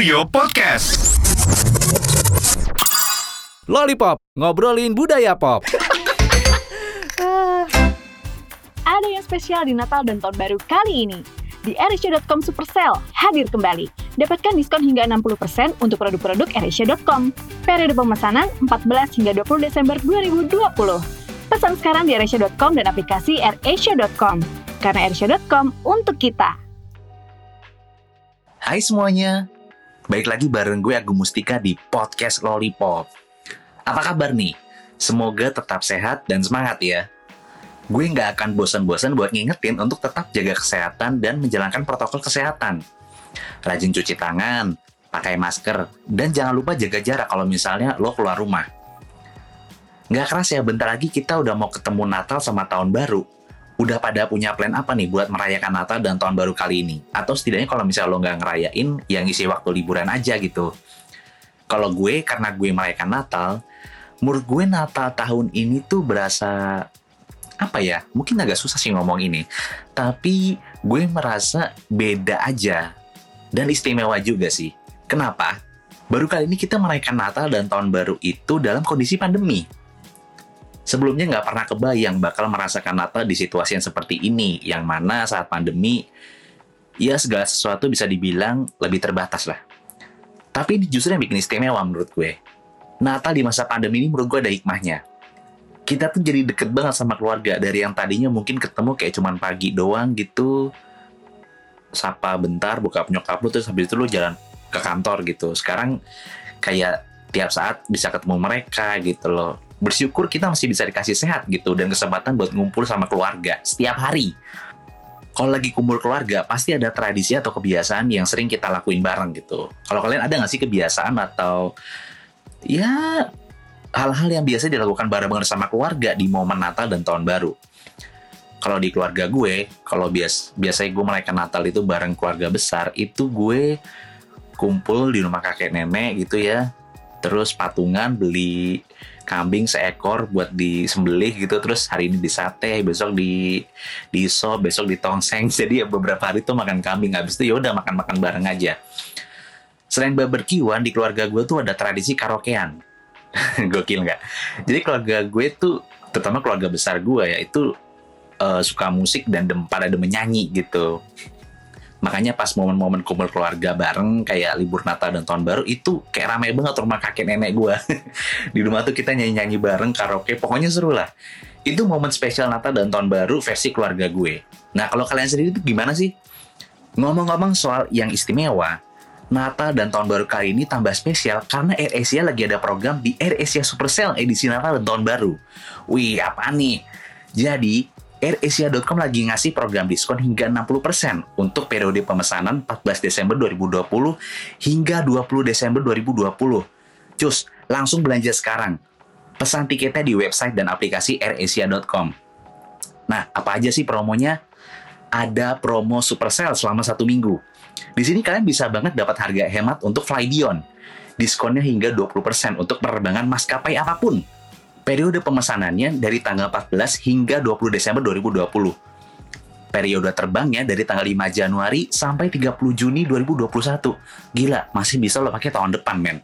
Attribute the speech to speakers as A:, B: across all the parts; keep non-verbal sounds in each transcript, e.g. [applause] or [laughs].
A: Kurio Podcast.
B: Lollipop, ngobrolin budaya pop.
C: Ada yang spesial di Natal dan Tahun Baru kali ini. Di AirAsia.com Supercell hadir kembali. Dapatkan diskon hingga 60% untuk produk-produk AirAsia.com. Periode pemesanan 14 hingga 20 Desember 2020. Pesan sekarang di AirAsia.com dan aplikasi AirAsia.com. Karena AirAsia.com untuk kita.
D: Hai semuanya, baik lagi bareng gue Agung Mustika di podcast Lollipop. Apa kabar nih? Semoga tetap sehat dan semangat ya. Gue nggak akan bosan-bosan buat ngingetin untuk tetap jaga kesehatan dan menjalankan protokol kesehatan. Rajin cuci tangan, pakai masker, dan jangan lupa jaga jarak kalau misalnya lo keluar rumah. Nggak keras ya, bentar lagi kita udah mau ketemu Natal sama Tahun Baru. Udah pada punya plan apa nih buat merayakan Natal dan Tahun Baru kali ini? Atau setidaknya kalau misalnya lo nggak ngerayain, yang isi waktu liburan aja gitu. Kalau gue, karena gue merayakan Natal, menurut gue Natal tahun ini tuh berasa apa ya mungkin agak susah sih ngomong ini tapi gue merasa beda aja dan istimewa juga sih kenapa baru kali ini kita merayakan Natal dan Tahun Baru itu dalam kondisi pandemi sebelumnya nggak pernah kebayang bakal merasakan Natal di situasi yang seperti ini yang mana saat pandemi ya segala sesuatu bisa dibilang lebih terbatas lah. Tapi ini justru yang bikin istimewa menurut gue. Natal di masa pandemi ini menurut gue ada hikmahnya. Kita tuh jadi deket banget sama keluarga dari yang tadinya mungkin ketemu kayak cuman pagi doang gitu sapa bentar buka nyokap lu terus habis itu lu jalan ke kantor gitu. Sekarang kayak tiap saat bisa ketemu mereka gitu loh bersyukur kita masih bisa dikasih sehat gitu dan kesempatan buat ngumpul sama keluarga setiap hari kalau lagi kumpul keluarga pasti ada tradisi atau kebiasaan yang sering kita lakuin bareng gitu kalau kalian ada nggak sih kebiasaan atau ya hal-hal yang biasa dilakukan bareng-bareng sama keluarga di momen Natal dan Tahun Baru. Kalau di keluarga gue, kalau bias biasanya gue merayakan Natal itu bareng keluarga besar, itu gue kumpul di rumah kakek nenek gitu ya. Terus patungan beli kambing seekor buat disembelih gitu. Terus hari ini di sate besok di di sop besok di tongseng. [laughs] Jadi ya beberapa hari tuh makan kambing. Habis itu ya udah makan makan bareng aja. Selain barbekyuan di keluarga gue tuh ada tradisi karaokean. [laughs] Gokil nggak? Jadi keluarga gue tuh terutama keluarga besar gue ya itu uh, suka musik dan dem pada demen nyanyi gitu makanya pas momen-momen kumpul keluarga bareng kayak libur Natal dan Tahun Baru itu kayak ramai banget rumah kakek nenek gue [laughs] di rumah tuh kita nyanyi-nyanyi bareng karaoke pokoknya seru lah itu momen spesial Natal dan Tahun Baru versi keluarga gue nah kalau kalian sendiri itu gimana sih ngomong-ngomong soal yang istimewa Natal dan Tahun Baru kali ini tambah spesial karena Air Asia lagi ada program di Air Asia Supercell edisi Natal dan Tahun Baru. Wih, apa nih? Jadi, AirAsia.com lagi ngasih program diskon hingga 60% untuk periode pemesanan 14 Desember 2020 hingga 20 Desember 2020. Cus, langsung belanja sekarang. Pesan tiketnya di website dan aplikasi AirAsia.com. Nah, apa aja sih promonya? Ada promo Supercell selama satu minggu di sini kalian bisa banget dapat harga hemat untuk Flydion. Diskonnya hingga 20% untuk penerbangan maskapai apa pun. Periode pemesanannya dari tanggal 14 hingga 20 Desember 2020. Periode terbangnya dari tanggal 5 Januari sampai 30 Juni 2021. Gila, masih bisa lo pakai tahun depan, men.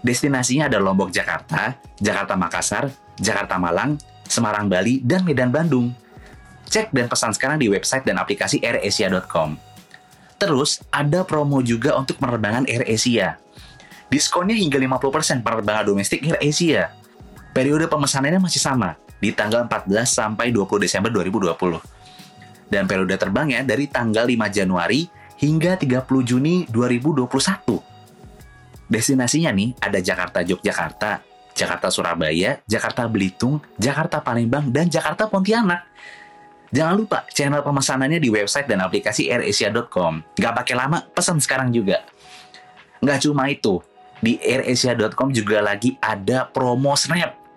D: Destinasinya ada Lombok, Jakarta, Jakarta Makassar, Jakarta Malang, Semarang Bali, dan Medan Bandung. Cek dan pesan sekarang di website dan aplikasi airasia.com. Terus ada promo juga untuk penerbangan Air Asia. Diskonnya hingga 50% penerbangan domestik Air Asia. Periode pemesanannya masih sama, di tanggal 14 sampai 20 Desember 2020. Dan periode terbangnya dari tanggal 5 Januari hingga 30 Juni 2021. Destinasinya nih ada Jakarta Yogyakarta, Jakarta Surabaya, Jakarta Belitung, Jakarta Palembang, dan Jakarta Pontianak. Jangan lupa channel pemesanannya di website dan aplikasi airasia.com. Gak pakai lama, pesan sekarang juga. Gak cuma itu, di airasia.com juga lagi ada promo Snap.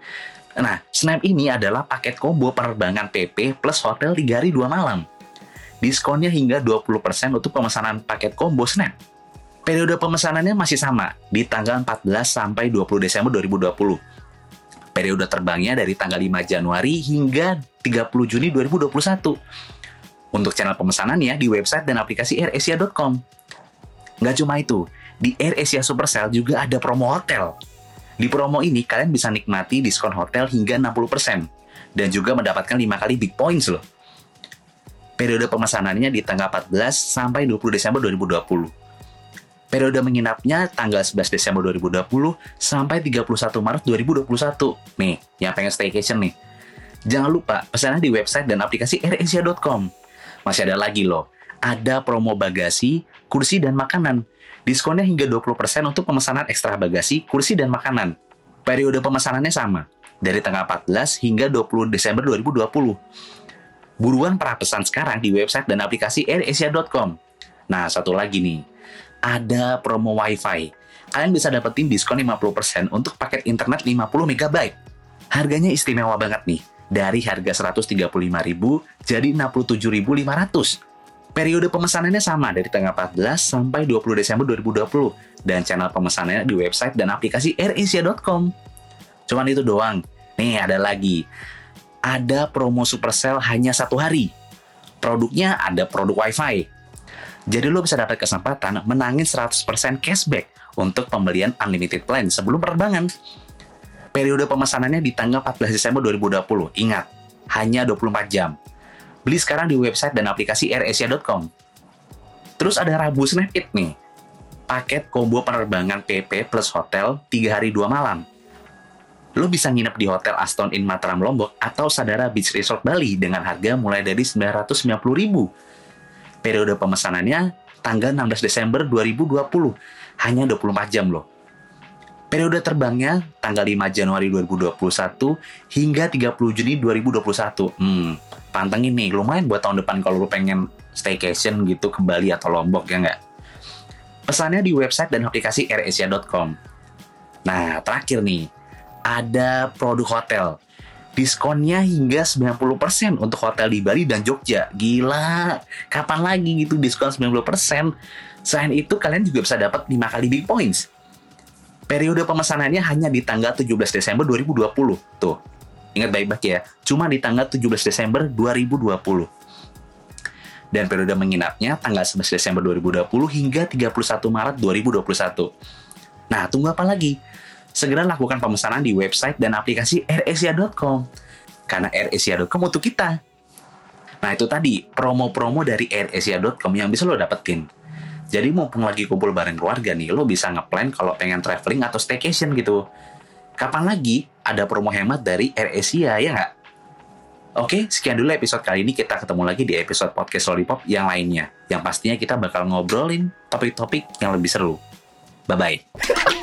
D: Nah, Snap ini adalah paket combo penerbangan PP plus hotel 3 hari 2 malam. Diskonnya hingga 20% untuk pemesanan paket combo Snap. Periode pemesanannya masih sama, di tanggal 14 sampai 20 Desember 2020. Periode terbangnya dari tanggal 5 Januari hingga 30 Juni 2021. Untuk channel pemesanannya di website dan aplikasi airasia.com. Nggak cuma itu, di Air Asia Supercell juga ada promo hotel. Di promo ini kalian bisa nikmati diskon hotel hingga 60% dan juga mendapatkan 5 kali big points loh. Periode pemesanannya di tanggal 14 sampai 20 Desember 2020. Periode menginapnya tanggal 11 Desember 2020 sampai 31 Maret 2021. Nih, yang pengen staycation nih. Jangan lupa pesannya di website dan aplikasi airasia.com. Masih ada lagi loh. Ada promo bagasi, kursi, dan makanan. Diskonnya hingga 20% untuk pemesanan ekstra bagasi, kursi, dan makanan. Periode pemesanannya sama, dari tanggal 14 hingga 20 Desember 2020. Buruan para pesan sekarang di website dan aplikasi airasia.com. Nah, satu lagi nih ada promo WiFi. Kalian bisa dapetin diskon 50% untuk paket internet 50 MB. Harganya istimewa banget nih. Dari harga 135.000 jadi 67.500. Periode pemesanannya sama dari tanggal 14 sampai 20 Desember 2020 dan channel pemesanannya di website dan aplikasi airasia.com. Cuman itu doang. Nih ada lagi. Ada promo Supercell hanya satu hari. Produknya ada produk WiFi, jadi lo bisa dapat kesempatan menangin 100% cashback untuk pembelian unlimited plan sebelum penerbangan. Periode pemesanannya di tanggal 14 Desember 2020. Ingat, hanya 24 jam. Beli sekarang di website dan aplikasi airasia.com. Terus ada Rabu Snap It nih. Paket combo penerbangan PP plus hotel 3 hari 2 malam. Lo bisa nginep di Hotel Aston Inn Mataram Lombok atau Sadara Beach Resort Bali dengan harga mulai dari 990 ribu Periode pemesanannya tanggal 16 Desember 2020, hanya 24 jam loh. Periode terbangnya tanggal 5 Januari 2021 hingga 30 Juni 2021. Hmm, pantengin nih, lumayan buat tahun depan kalau lu pengen staycation gitu ke Bali atau Lombok ya nggak? Pesannya di website dan aplikasi airasia.com. Nah, terakhir nih, ada produk hotel diskonnya hingga 90% untuk hotel di Bali dan Jogja. Gila, kapan lagi gitu diskon 90%? Selain itu, kalian juga bisa dapat 5 kali big points. Periode pemesanannya hanya di tanggal 17 Desember 2020. Tuh, ingat baik-baik ya, cuma di tanggal 17 Desember 2020. Dan periode menginapnya tanggal 11 Desember 2020 hingga 31 Maret 2021. Nah, tunggu apa lagi? segera lakukan pemesanan di website dan aplikasi airasia.com. Karena airasia.com untuk kita. Nah itu tadi promo-promo dari airasia.com yang bisa lo dapetin. Jadi mumpung lagi kumpul bareng keluarga nih, lo bisa ngeplan kalau pengen traveling atau staycation gitu. Kapan lagi ada promo hemat dari AirAsia ya nggak? Oke, sekian dulu episode kali ini. Kita ketemu lagi di episode podcast Lollipop yang lainnya. Yang pastinya kita bakal ngobrolin topik-topik yang lebih seru. Bye-bye.